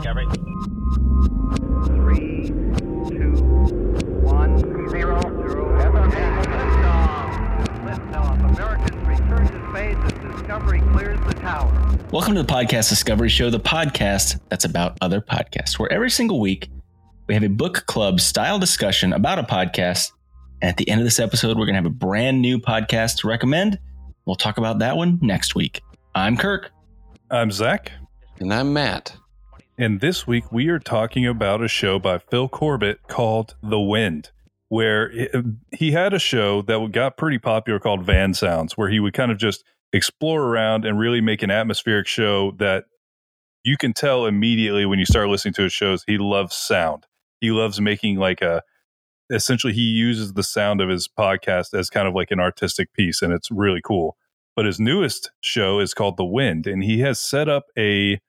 Discovery. Three, two, one, zero, zero. Liftoff. Liftoff. Americans return to space as Discovery clears the tower. Welcome to the Podcast Discovery Show, the podcast that's about other podcasts, where every single week we have a book club style discussion about a podcast. And at the end of this episode, we're going to have a brand new podcast to recommend. We'll talk about that one next week. I'm Kirk. I'm Zach, And I'm Matt. And this week we are talking about a show by Fil Corbitt called The Wind, where he had a show that got pretty popular called Van Sounds, where he would kind of just explore around and really make an atmospheric show that you can tell immediately when you start listening to his shows he loves sound. He loves making like a essentially he uses the sound of his podcast as kind of like an artistic piece and it's really cool. But his newest show is called The Wind and he has set up a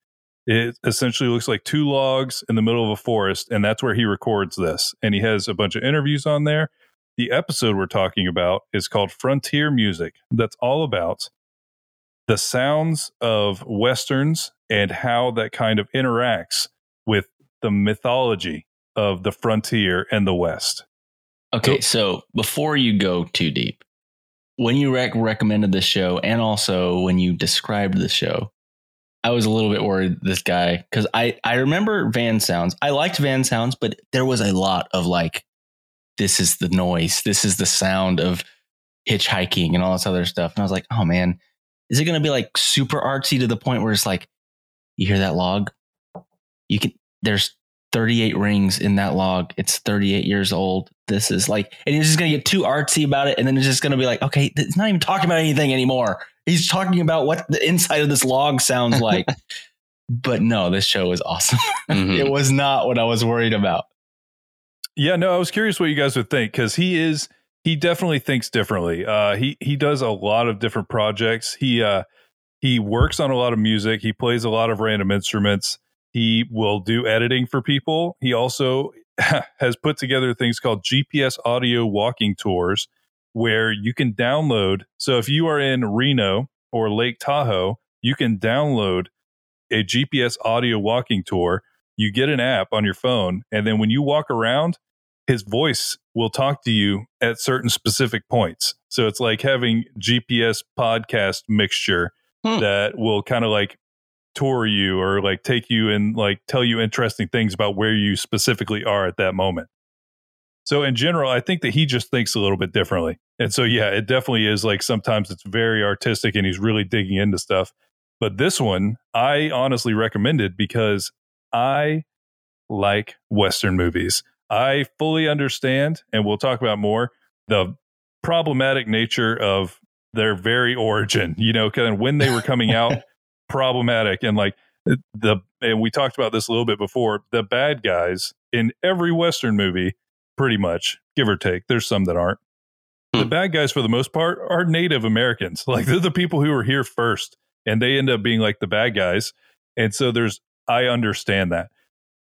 it essentially looks like two logs in the middle of a forest and that's where he records this. And he has a bunch of interviews on there. The episode we're talking about is called frontier music. That's all about the sounds of westerns and how that kind of interacts with the mythology of the frontier and the west. Okay, so before you go too deep, when you rec- recommended this show and also when you described the show, I was a little bit worried this guy because I I remember Van Sounds. I liked Van Sounds, but there was a lot of like, this is the noise, this is the sound of hitchhiking and all this other stuff, and I was like, oh man, is it going to be like super artsy to the point where it's like, you hear that log, you can there's 38 rings in that log. It's 38 years old. This is like, and he's just going to get too artsy about it. And then it's just going to be like, okay, it's not even talking about anything anymore. He's talking about what the inside of this log sounds like. but no, this show was awesome. Mhm. it was not what I was worried about. Yeah, no, I was curious what you guys would think because he is he definitely thinks differently. Uh, he he does a lot of different projects. He uh, he works on a lot of music. He plays a lot of random instruments. He will do editing for people. He also has put together things called GPS audio walking tours, where you can download. So if you are in Reno or Lake Tahoe, you can download a GPS audio walking tour you get an app on your phone and then when you walk around his voice will talk to you at certain specific points so it's like having gps podcast mixture Hmm. that will kind of like tour you or like take you and like tell you interesting things about where you specifically are at that moment so in general i think that he just thinks a little bit differently and so yeah it definitely is like sometimes it's very artistic and he's really digging into stuff but this one i honestly recommended because I like Western movies. I fully understand, and we'll talk about more, the problematic nature of their very origin, you know, kind of when they were coming out, problematic. And like the, and we talked about this a little bit before, the bad guys in every Western movie, pretty much, give or take, there's some that aren't. The Hmm. bad guys, for the most part, are Native Americans. Like they're the people who were here first, and they end up being like the bad guys. And so there's I understand that.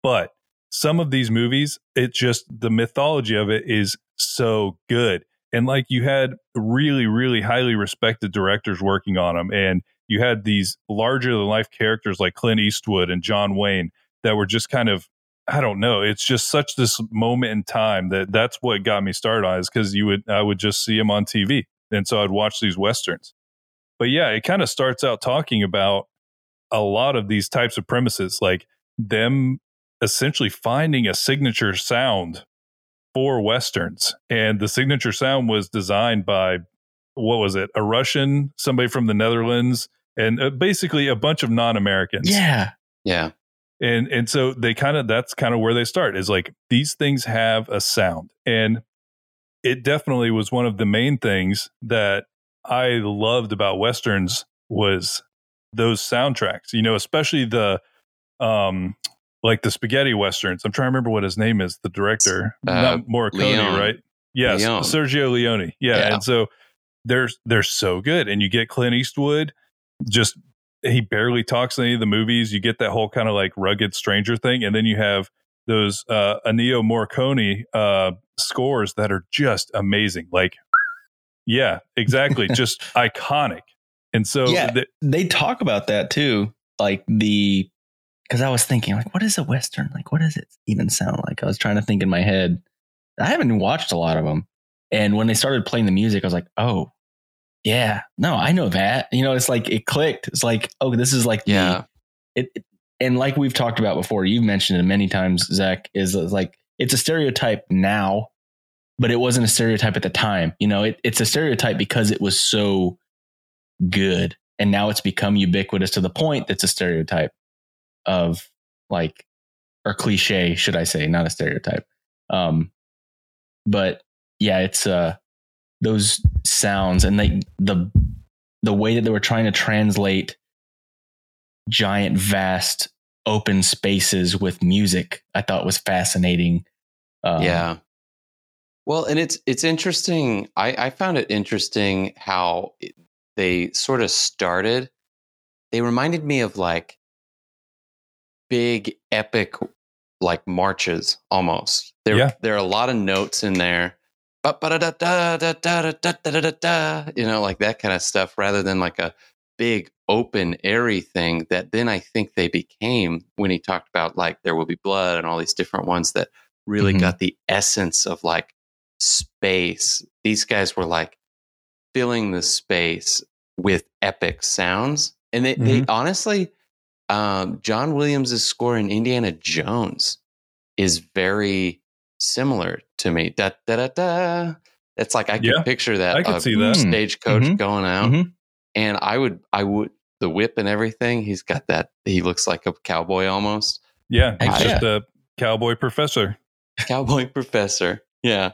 But some of these movies, it just the mythology of it is so good. And like you had really, really highly respected directors working on them. And you had these larger than life characters like Clint Eastwood and John Wayne that were just kind of, I don't know. It's just such this moment in time that that's what got me started on is because you would, I would just see him on TV. And so I'd watch these Westerns. But yeah, it kind of starts out talking about a lot of these types of premises, like them essentially finding a signature sound for westerns. And the signature sound was designed by what was it? A Russian, somebody from the Netherlands, and uh, basically a bunch of non-Americans. Yeah. Yeah. And and so they kind of that's kind of where they start is like these things have a sound. And it definitely was one of the main things that I loved about westerns was those soundtracks. You know, especially the um like the spaghetti westerns. I'm trying to remember what his name is, the director. Uh, Not Morricone, right? Yes, Leone. Sergio Leone. Yeah, Yeah. and so they're they're so good and you get Clint Eastwood just he barely talks in any of the movies. You get that whole kind of like rugged stranger thing and then you have those uh Ennio Morricone uh scores that are just amazing. Like yeah, exactly, just iconic. And so Yeah. the- They talk about that too. Like the because I was thinking like, what is a western? Like, what does it even sound like? I was trying to think in my head. I haven't watched a lot of them, and when they started playing the music, I was like, oh, yeah, no, I know that. You know, it's like it clicked. It's like, oh, this is like the- Yeah. it, it- and like we've talked about before, you've mentioned it many times, Zach, is like it's a stereotype now, but it wasn't a stereotype at the time. You know, it, it's a stereotype because it was so good, and now it's become ubiquitous to the point that's a stereotype of like or cliche, should I say, not a stereotype. Um, but yeah, it's uh those sounds and they the the way that they were trying to translate giant, vast, open spaces with music, I thought was fascinating. Um, yeah. Well, and it's it's interesting. I, I found it interesting how it, they sort of started. They reminded me of like big epic like marches almost. There Yeah. there are a lot of notes in there you know, like that kind of stuff, rather than like a big open airy thing that then I think they became when he talked about like there will be blood and all these different ones that really mm-hmm. got the essence of like space. These guys were like filling the space with epic sounds. And they, mm-hmm. they honestly, um, John Williams' score in Indiana Jones is very similar to me. Da da da da. It's like I can Yeah, picture that. I uh, see that. Mm. stagecoach Mhm. going out, Mhm. and I would, I would, the whip and everything. He's got that. He looks like a cowboy almost. Yeah, he's Heck just a cowboy professor. cowboy professor yeah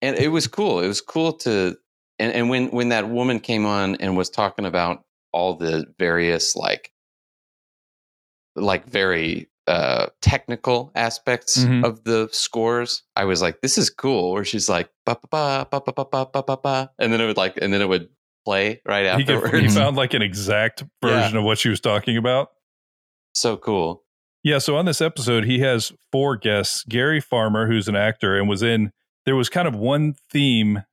and it was cool it was cool to and, and when when that woman came on and was talking about all the various like like very uh technical aspects Mhm. of the scores i was like this is cool where she's like ba ba ba ba ba ba ba ba ba and then it would like and then it would play right He, could, afterwards he found like an exact version of what she was talking about. so cool Yeah, so on this episode, he has four guests. Gary Farmer, who's an actor and was in, there was kind of one theme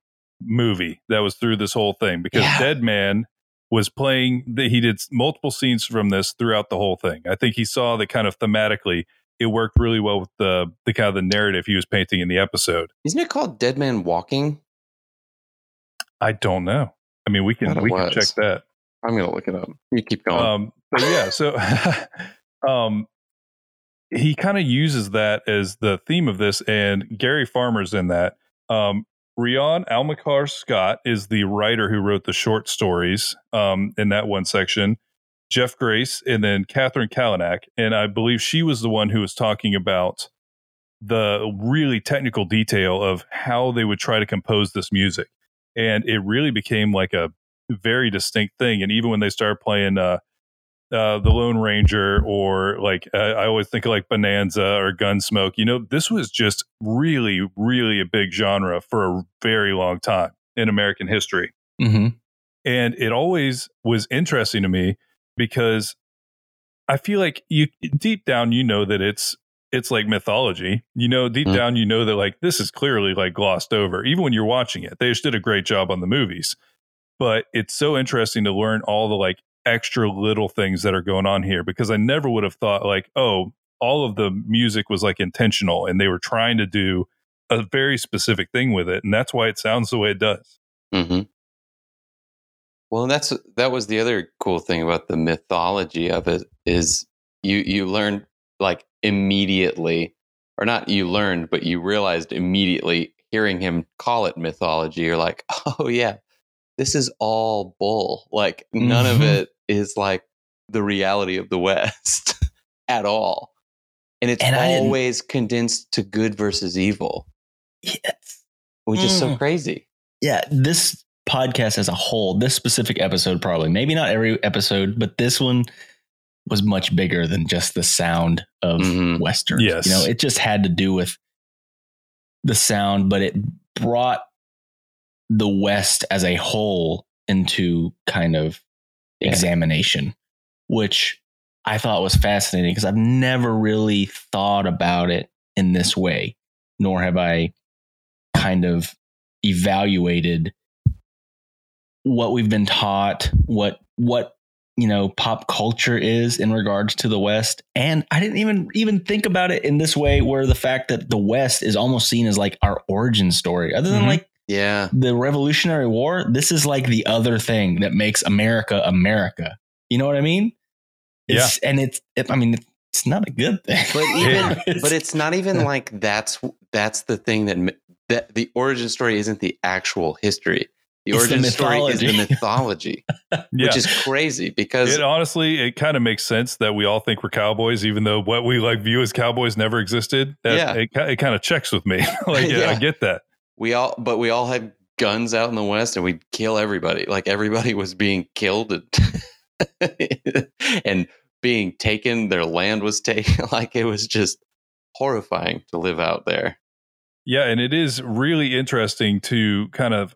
movie that was through this whole thing because Yeah. Dead Man was playing, the, he did multiple scenes from this throughout the whole thing. I think he saw that kind of thematically, it worked really well with the, the kind of the narrative he was painting in the episode. isn't it called dead man walking I don't know. I mean, we can, we can check that. i'm gonna look it up you keep going Um, but yeah, so um, he kind of uses that as the theme of this, and Gary Farmer's in that. Um, Rion Amilcar Scott is the writer who wrote the short stories um, in that one section. Jeff Grace, and then Kathryn Kalinak, and I believe she was the one who was talking about the really technical detail of how they would try to compose this music, and it really became like a very distinct thing. And even when they started playing uh, uh, the Lone Ranger or like uh, I always think of like Bonanza or Gunsmoke, you know, this was just really, really a big genre for a very long time in American history. Mhm. And it always was interesting to me because I feel like you deep down you know that it's it's like mythology. You know, deep Mm. down you know that like this is clearly like glossed over, even when you're watching it. They just did a great job on the movies. But it's so interesting to learn all the like extra little things that are going on here because I never would have thought like, oh, all of the music was like intentional and they were trying to do a very specific thing with it. And that's why it sounds the way it does. hmm Well, that's that was the other cool thing about the mythology of it is you you learned like immediately, or not you learned, but you realized immediately hearing him call it mythology. You're like, oh yeah, this is all bull. Like none of Mhm. it is like the reality of the West at all, and it's And always condensed to good versus evil, Yes. which is so Mm. crazy. Yeah, this podcast as a whole, this specific episode, probably maybe not every episode, but this one was much bigger than just the sound of Mhm. westerns. Yes. you know, it just had to do with the sound, but it brought the West as a whole into kind of Yeah. examination, which I thought was fascinating because I've never really thought about it in this way, nor have I kind of evaluated what we've been taught, what what you know pop culture is in regards to the West, and I didn't even even think about it in this way, where the fact that the West is almost seen as like our origin story, other than Mhm. like Yeah. the Revolutionary War. This is like the other thing that makes America America. You know what I mean? It's, and it's it, I mean it's not a good thing, But even It's- but it's not even like that's that's the thing that that the origin story isn't the actual history. The It's the origin story is the mythology. mythology, Yeah. which is crazy because It honestly, it kind of makes sense that we all think we're cowboys, even though what we like view as cowboys never existed. That, Yeah. it, it kind of checks with me. like, yeah, I get that. We all but we all had guns out in the west and we'd kill everybody. Like everybody was being killed and, and being taken. Their land was taken. Like it was just horrifying to live out there. Yeah, and it is really interesting to kind of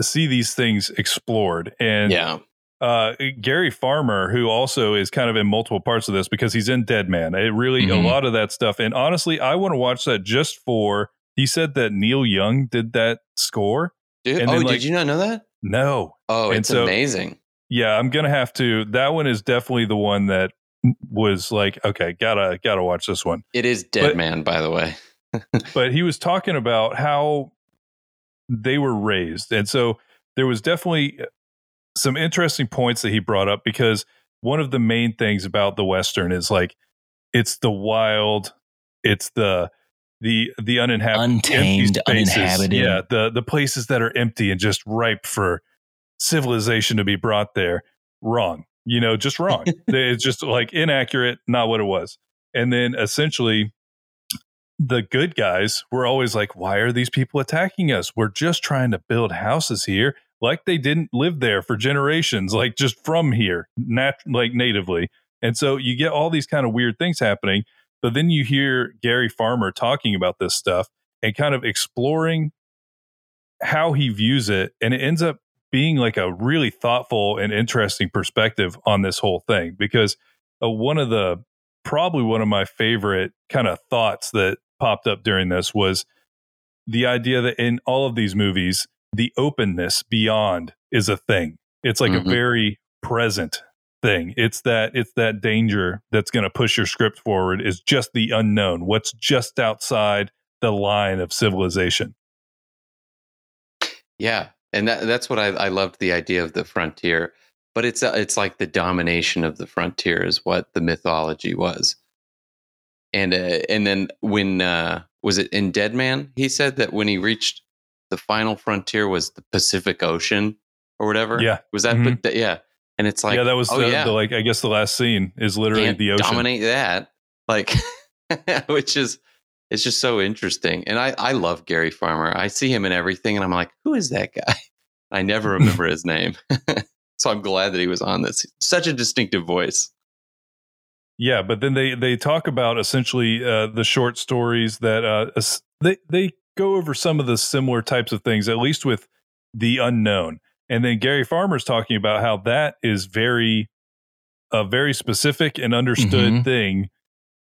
see these things explored. And Yeah. uh, Gary Farmer, who also is kind of in multiple parts of this because he's in Dead Man. It really Mhm. a lot of that stuff. And honestly, I want to watch that just for. He said that Neil Young did that score. Dude, And oh, then, did you not know that? No, Oh, And it's so- amazing. yeah, I'm gonna have to. That one is definitely the one that was like, okay, gotta gotta watch this one. It is Dead But- Man, by the way. but he was talking about how they were raised and so there was definitely uh, some interesting points that he brought up because one of the main things about the western is like it's the wild it's the the the uninhabited Untamed, uninhabited. yeah the the places that are empty and just ripe for civilization to be brought there wrong you know just wrong it's just like inaccurate not what it was and then essentially the good guys were always like, why are these people attacking us? We're just trying to build houses here. Like they didn't live there for generations, like just from here, nat- like natively. And so you get all these kind of weird things happening. But then you hear Gary Farmer talking about this stuff and kind of exploring how he views it. And it ends up being like a really thoughtful and interesting perspective on this whole thing because uh, one of the probably one of my favorite kind of thoughts that popped up during this was the idea that in all of these movies, the openness beyond is a thing. It's like Mhm. a very present thing. It's that it's that danger that's going to push your script forward is just the unknown. What's just outside the line of civilization. Yeah, and that, that's what I, I loved the idea of the frontier. But it's uh, it's like the domination of the frontier is what the mythology was. And uh, and then when uh, was it in Dead Man? He said that when he reached the final frontier was the Pacific Ocean or whatever. Yeah. was that? Mhm. But yeah, and it's like yeah, that was oh the, yeah, the like I guess the last scene is literally can't the ocean. dominate that. Like, which is it's just so interesting. And I I love Gary Farmer. I see him in everything, and I'm like, who is that guy? I never remember his name. so I'm glad that he was on this. Such a distinctive voice. Yeah, but then they they talk about essentially uh, the short stories that uh, they they go over some of the similar types of things, at least with the unknown. And then Gary Farmer's talking about how that is very a very specific and understood Mhm. thing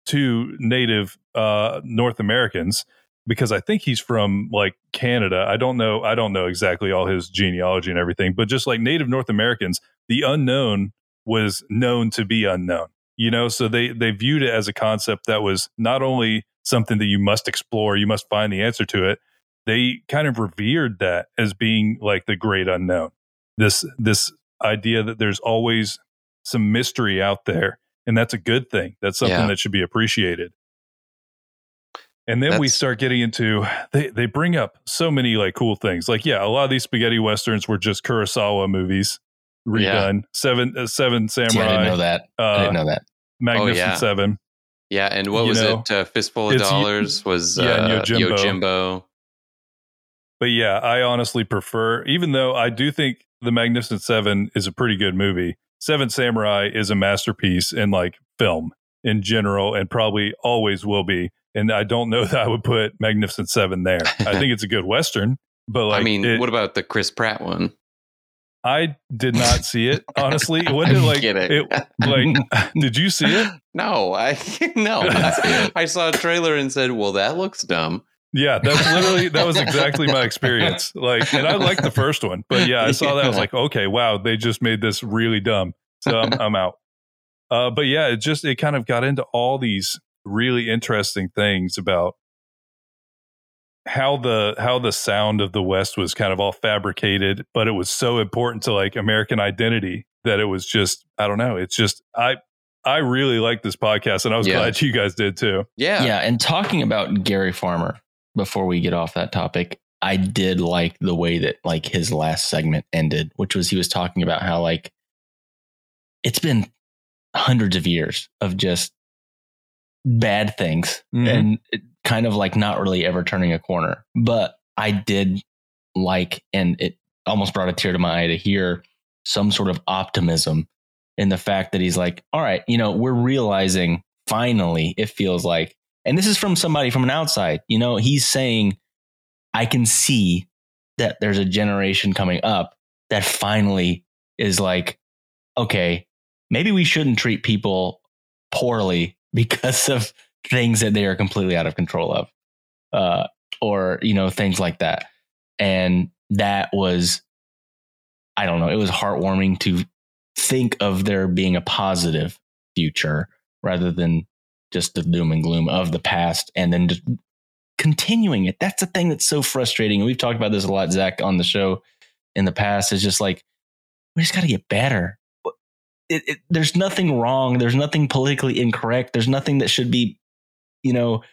to native uh, North Americans because I think he's from like Canada. I don't know. I don't know exactly all his genealogy and everything, but just like native North Americans, the unknown was known to be unknown. You know, so they they viewed it as a concept that was not only something that you must explore, you must find the answer to it. They kind of revered that as being like the great unknown. This this idea that there's always some mystery out there, and that's a good thing. That's something Yeah. that should be appreciated. And then we start getting into they they bring up so many like cool things. Like yeah, a lot of these spaghetti westerns were just Kurosawa movies redone. Seven uh, Seven Samurai, I didn't know that. I uh, didn't know that. Magnificent yeah. Seven. Yeah, and what You was know, it? Uh, Fistful of Dollars was yeah, uh, Yojimbo. Yojimbo. But yeah, I honestly prefer, even though I do think The Magnificent Seven is a pretty good movie, Seven Samurai is a masterpiece in like film in general and probably always will be. And I don't know that I would put Magnificent Seven there. I think it's a good Western, but like, I mean, it- what about the Chris Pratt one? I did not see it, honestly. What did like, kidding. it, like, did you see it? no, I no. I saw a trailer and said, "Well, that looks dumb." Yeah, that's literally that was exactly my experience. Like, and I liked the first one, but yeah, I saw that. I was like, okay, wow, they just made this really dumb. so I'm, I'm out. Uh, but yeah, it just it kind of got into all these really interesting things about how the how the sound of the West was kind of all fabricated, but it was so important to like American identity that it was just I don't know. It's just I I really like this podcast, and I was Yeah. glad you guys did too. Yeah. Yeah. And talking about Gary Farmer before we get off that topic, I did like the way that like his last segment ended, which was he was talking about how like it's been hundreds of years of just bad things Mhm. and kind of like not really ever turning a corner. But I did like, and it almost brought a tear to my eye to hear some sort of optimism in the fact that he's like, all right, you know, we're realizing finally, it feels like, and this is from somebody from an outside, you know, he's saying, I can see that there's a generation coming up that finally is like, okay, maybe we shouldn't treat people poorly because of things that they are completely out of control of, uh, or you know things like that. And that was, I don't know, it was heartwarming to think of there being a positive future rather than just the doom and gloom of the past, and then just continuing it. That's the thing that's so frustrating. And we've talked about this a lot, Zach, on the show in the past. Is just like we just got to get better it, it, there's nothing wrong. There's nothing politically incorrect. There's nothing that should be, you know,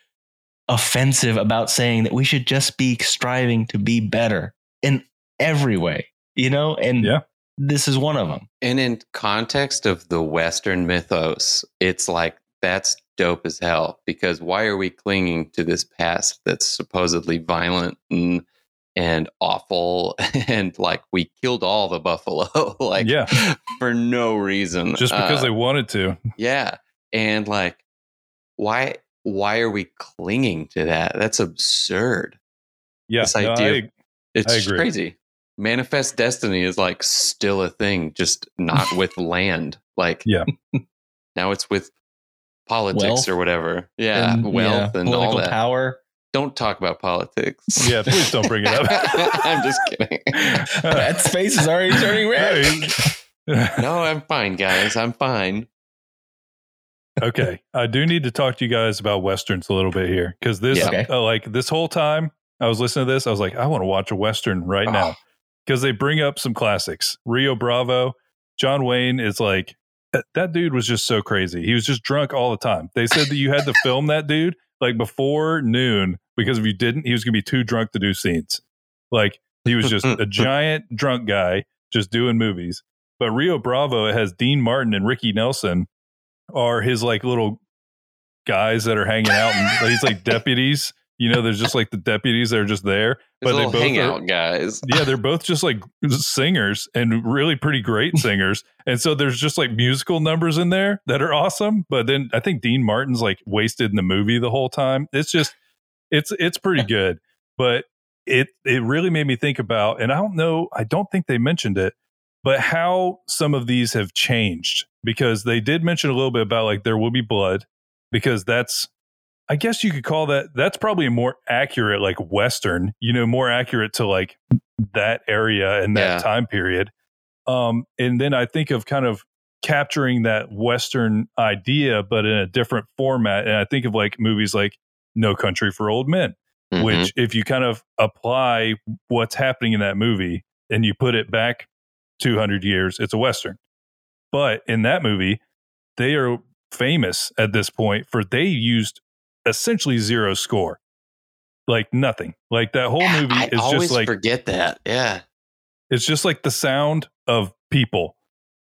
offensive about saying that we should just be striving to be better in every way, you know? And Yeah. this is one of them. And in context of the Western mythos, it's like that's dope as hell because why are we clinging to this past that's supposedly violent and and awful and like we killed all the buffalo like Yeah. for no reason Just because Uh, they wanted to. yeah and like why why are we clinging to that that's absurd Yeah. this no, idea I- it's I crazy manifest destiny is like still a thing just not with land like Yeah. now it's with politics Wealth. or whatever yeah And, wealth yeah, and all political that power. don't talk about politics yeah, please don't bring it up. i'm just kidding Matt's face is already turning red. no i'm fine guys i'm fine okay, I do need to talk to you guys about westerns a little bit here because this, Yeah. Okay. uh, like this whole time I was listening to this, I was like, I want to watch a western right now Oh, because they bring up some classics. Rio Bravo, John Wayne is like that, that dude was just so crazy. He was just drunk all the time. They said that you had to film that dude like before noon because if you didn't, he was gonna be too drunk to do scenes. Like he was just a giant drunk guy just doing movies. But Rio Bravo has Dean Martin and Ricky Nelson are his like little guys that are hanging out and he's like deputies. You know, there's just like the deputies that are just there. But they both are- hangout guys yeah, they're both just like singers and really pretty great singers. And so there's just like musical numbers in there that are awesome. But then I think Dean Martin's like wasted in the movie the whole time. It's just it's it's pretty good. But it it really made me think about, and I don't know, I don't think they mentioned it, but how some of these have changed because they did mention a little bit about like there will be blood because that's I guess you could call that that's probably a more accurate like western, you know, more accurate to like that area and that Yeah. time period. Um and then I think of kind of capturing that western idea but in a different format and I think of like movies like No Country for Old Men Mhm. which if you kind of apply what's happening in that movie and you put it back 200 years it's a western but in that movie they are famous at this point for they used essentially zero score. Like nothing. Like that whole movie I is just like forget that. Yeah. It's just like the sound of people.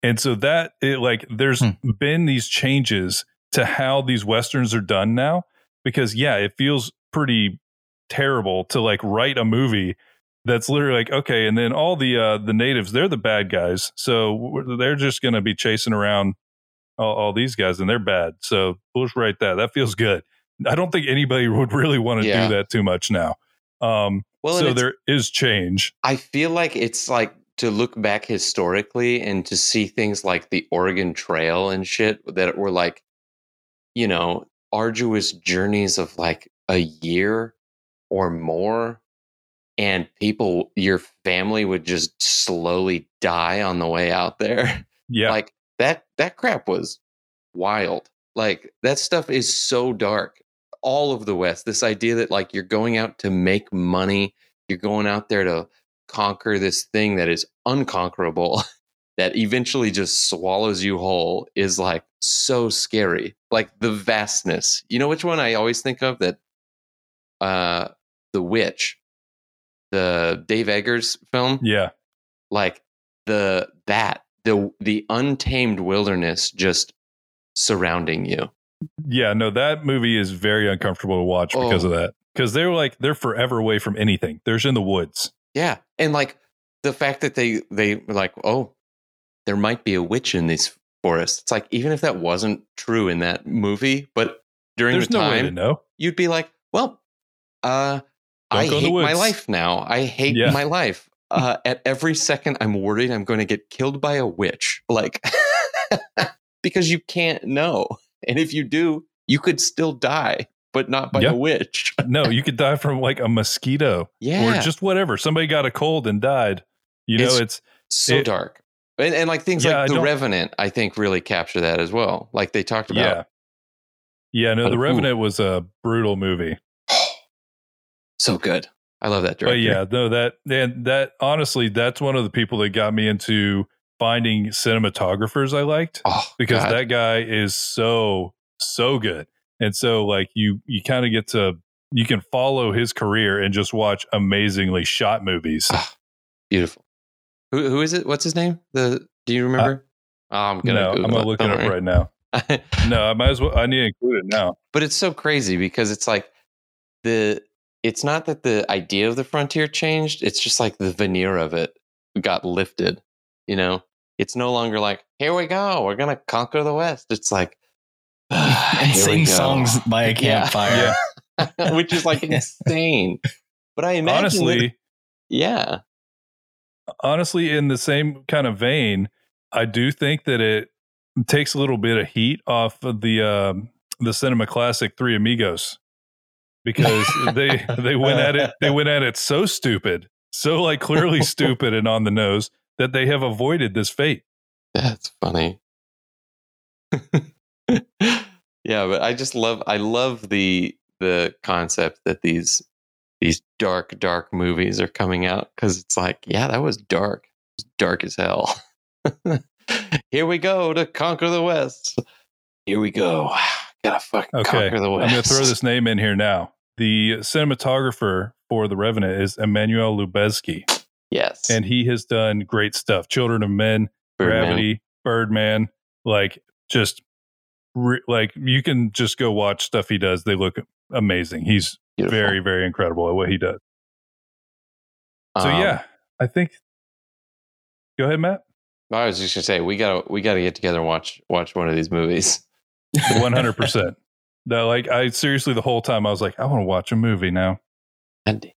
And so that it like there's Hmm. been these changes to how these westerns are done now because yeah it feels pretty terrible to like write a movie that's literally like okay and then all the uh the natives they're the bad guys. So they're just going to be chasing around all, all these guys and they're bad. So we'll just write that. That feels good i don't think anybody would really want to Yeah. do that too much now um well so there is change I feel like it's like to look back historically and to see things like the Oregon Trail and shit that were like, you know, arduous journeys of like a year or more. And people, your family would just slowly die on the way out there. yeah Like that that crap was wild. Like that stuff is so dark. All of the West, this idea that like you're going out to make money, you're going out there to conquer this thing that is unconquerable, that eventually just swallows you whole, is like so scary. Like the vastness. You know which one I always think of? That uh The Witch, the Dave Eggers film Yeah. like the that the the untamed wilderness just surrounding you Yeah, no, that movie is very uncomfortable to watch because Oh. of that. Because they're like they're forever away from anything. They're in the woods. yeah and like the fact that they they were like oh there might be a witch in these forests it's like even if that wasn't true in that movie but during There's the no way to time know. you'd be like well uh i in the hate my life now i hate Yeah. my life uh at every second i'm worried i'm going to get killed by a witch like because you can't know and if you do you could still die but not by Yeah. a witch No, you could die from like a mosquito yeah or just whatever. Somebody got a cold and died. You know, It's- it's, so it- dark and, and like things Yeah, I like the revenant i think really capture that as well like they talked about yeah. Yeah, no, But, The ooh. Revenant was a brutal movie. so good i love that director But yeah, no, that and that honestly, that's one of the people that got me into finding cinematographers I liked oh because God. that guy is so so good. And so like you you kind of get to you can follow his career and just watch amazingly shot movies. Ah, beautiful who, who is it what's his name the do you remember oh, i'm gonna no, I'm gonna look it up worry. right now. No, I might as well I need to include it now. but it's so crazy because it's like the it's not that the idea of the frontier changed it's just like the veneer of it got lifted you know it's no longer like here we go we're gonna conquer the west. It's like and sing songs by a campfire. Yeah. which is like insane. But i imagine Honestly, that- yeah. Honestly in the same kind of vein i do think that it takes a little bit of heat off of the um the cinema classic three amigos because they they went at it they went at it so stupid so like clearly stupid and on the nose that they have avoided this fate That's funny. yeah, but I just love I love the the concept that these these dark dark movies are coming out cuz it's like, yeah, that was dark. It was dark as hell. Here we go to conquer the west. Here we go. Gotta fucking okay conquer the west. i'm going to throw this name in here now the cinematographer for the revenant is emmanuel lubezki Yes. and he has done great stuff children of men Birdman. Gravity, Birdman, like just re- like you can just go watch stuff he does. They look amazing. He's Beautiful. very very incredible at what he does. So Um, yeah, I think. Go ahead, Matt. I was just gonna say we gotta we gotta get together and watch watch one of these movies. One hundred percent. That like I seriously the whole time I was like I want to watch a movie now. And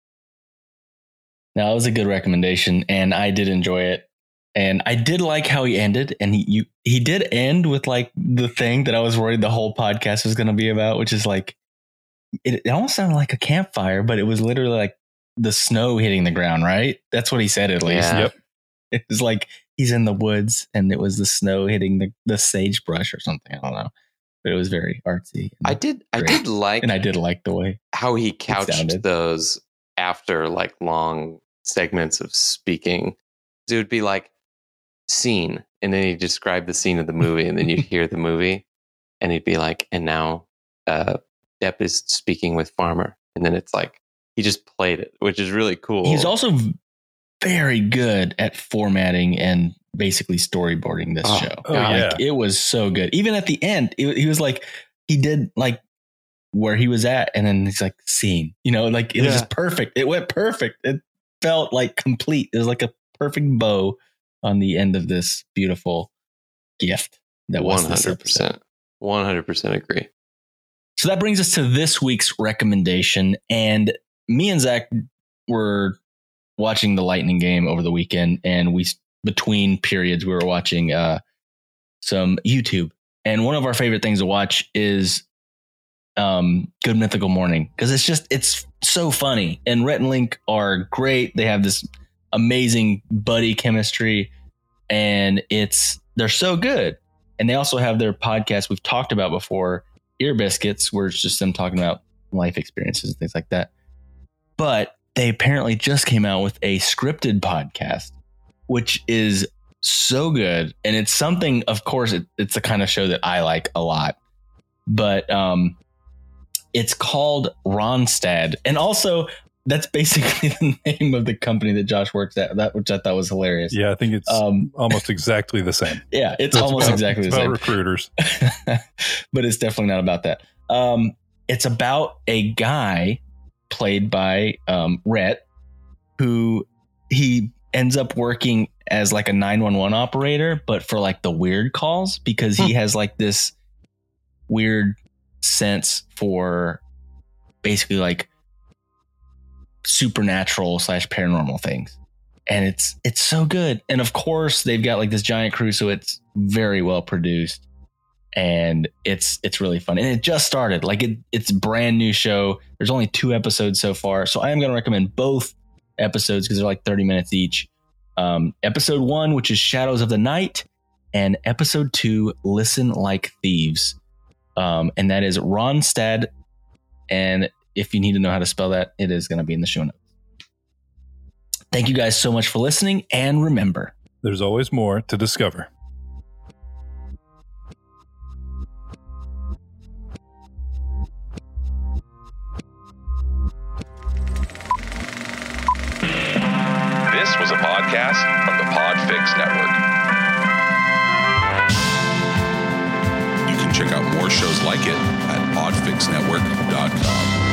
No, that was a good recommendation, and I did enjoy it. And I did like how he ended, and he you, he did end with like the thing that I was worried the whole podcast was going to be about, which is like it, it almost sounded like a campfire, but it was literally like the snow hitting the ground. Right? That's what he said at least. Yeah. Yep. It was like he's in the woods, and it was the snow hitting the the sagebrush or something. I don't know, but it was very artsy. I did I did like and I did like the way. how he couched those after like long segments of speaking. It would be like scene, and then he'd describe the scene of the movie, and then you'd hear the movie, and he'd be like, and now uh, Depp is speaking with Farmer, and then it's like he just played it, which is really cool. He's also very good at formatting and basically storyboarding this Oh, show. Oh, God. Like, it was so good. Even at the end, it, he was like, he did like where he was at, and then he's like, scene. You know, like it was just perfect. It went perfect. It felt like complete. It was like a perfect bow on the end of this beautiful gift that was one this hundred episode. percent, one hundred percent agree. So that brings us to this week's recommendation. And me and Zach were watching the Lightning game over the weekend, and we between periods we were watching uh, some YouTube. And one of our favorite things to watch is um, Good Mythical Morning because it's just it's so funny. And Rhett and Link are great. They have this amazing buddy chemistry, and it's they're so good. and they also have their podcast we've talked about before, Ear Biscuits, where it's just them talking about life experiences and things like that. But they apparently just came out with a scripted podcast, which is so good. And it's something, of course, it, it's the kind of show that I like a lot. But um, it's called Ronstadt. And also, that's basically the name of the company that Josh works at, that which I thought was hilarious. Yeah, I think it's Um, almost exactly the same. yeah, it's That's almost about- exactly it's the about same. recruiters. but it's definitely not about that. Um, it's about a guy played by um, Rhett who he ends up working as like a 911 operator, but for like the weird calls because he has like this weird sense for basically like supernatural slash paranormal things. And it's it's so good. And of course they've got like this giant crew, so it's very well produced. And it's it's really fun. And it just started. Like it, it's brand new show. There's only two episodes so far. So i am going to recommend both episodes because they're like 30 minutes each. Um, episode one which is shadows of the night and episode two listen like thieves um, and that is ronstadt and if you need to know how to spell that it is going to be in the show notes thank you guys so much for listening and remember There's always more to discover. This was a podcast from the Podfix Network. Shows like it at podfixnetwork.com.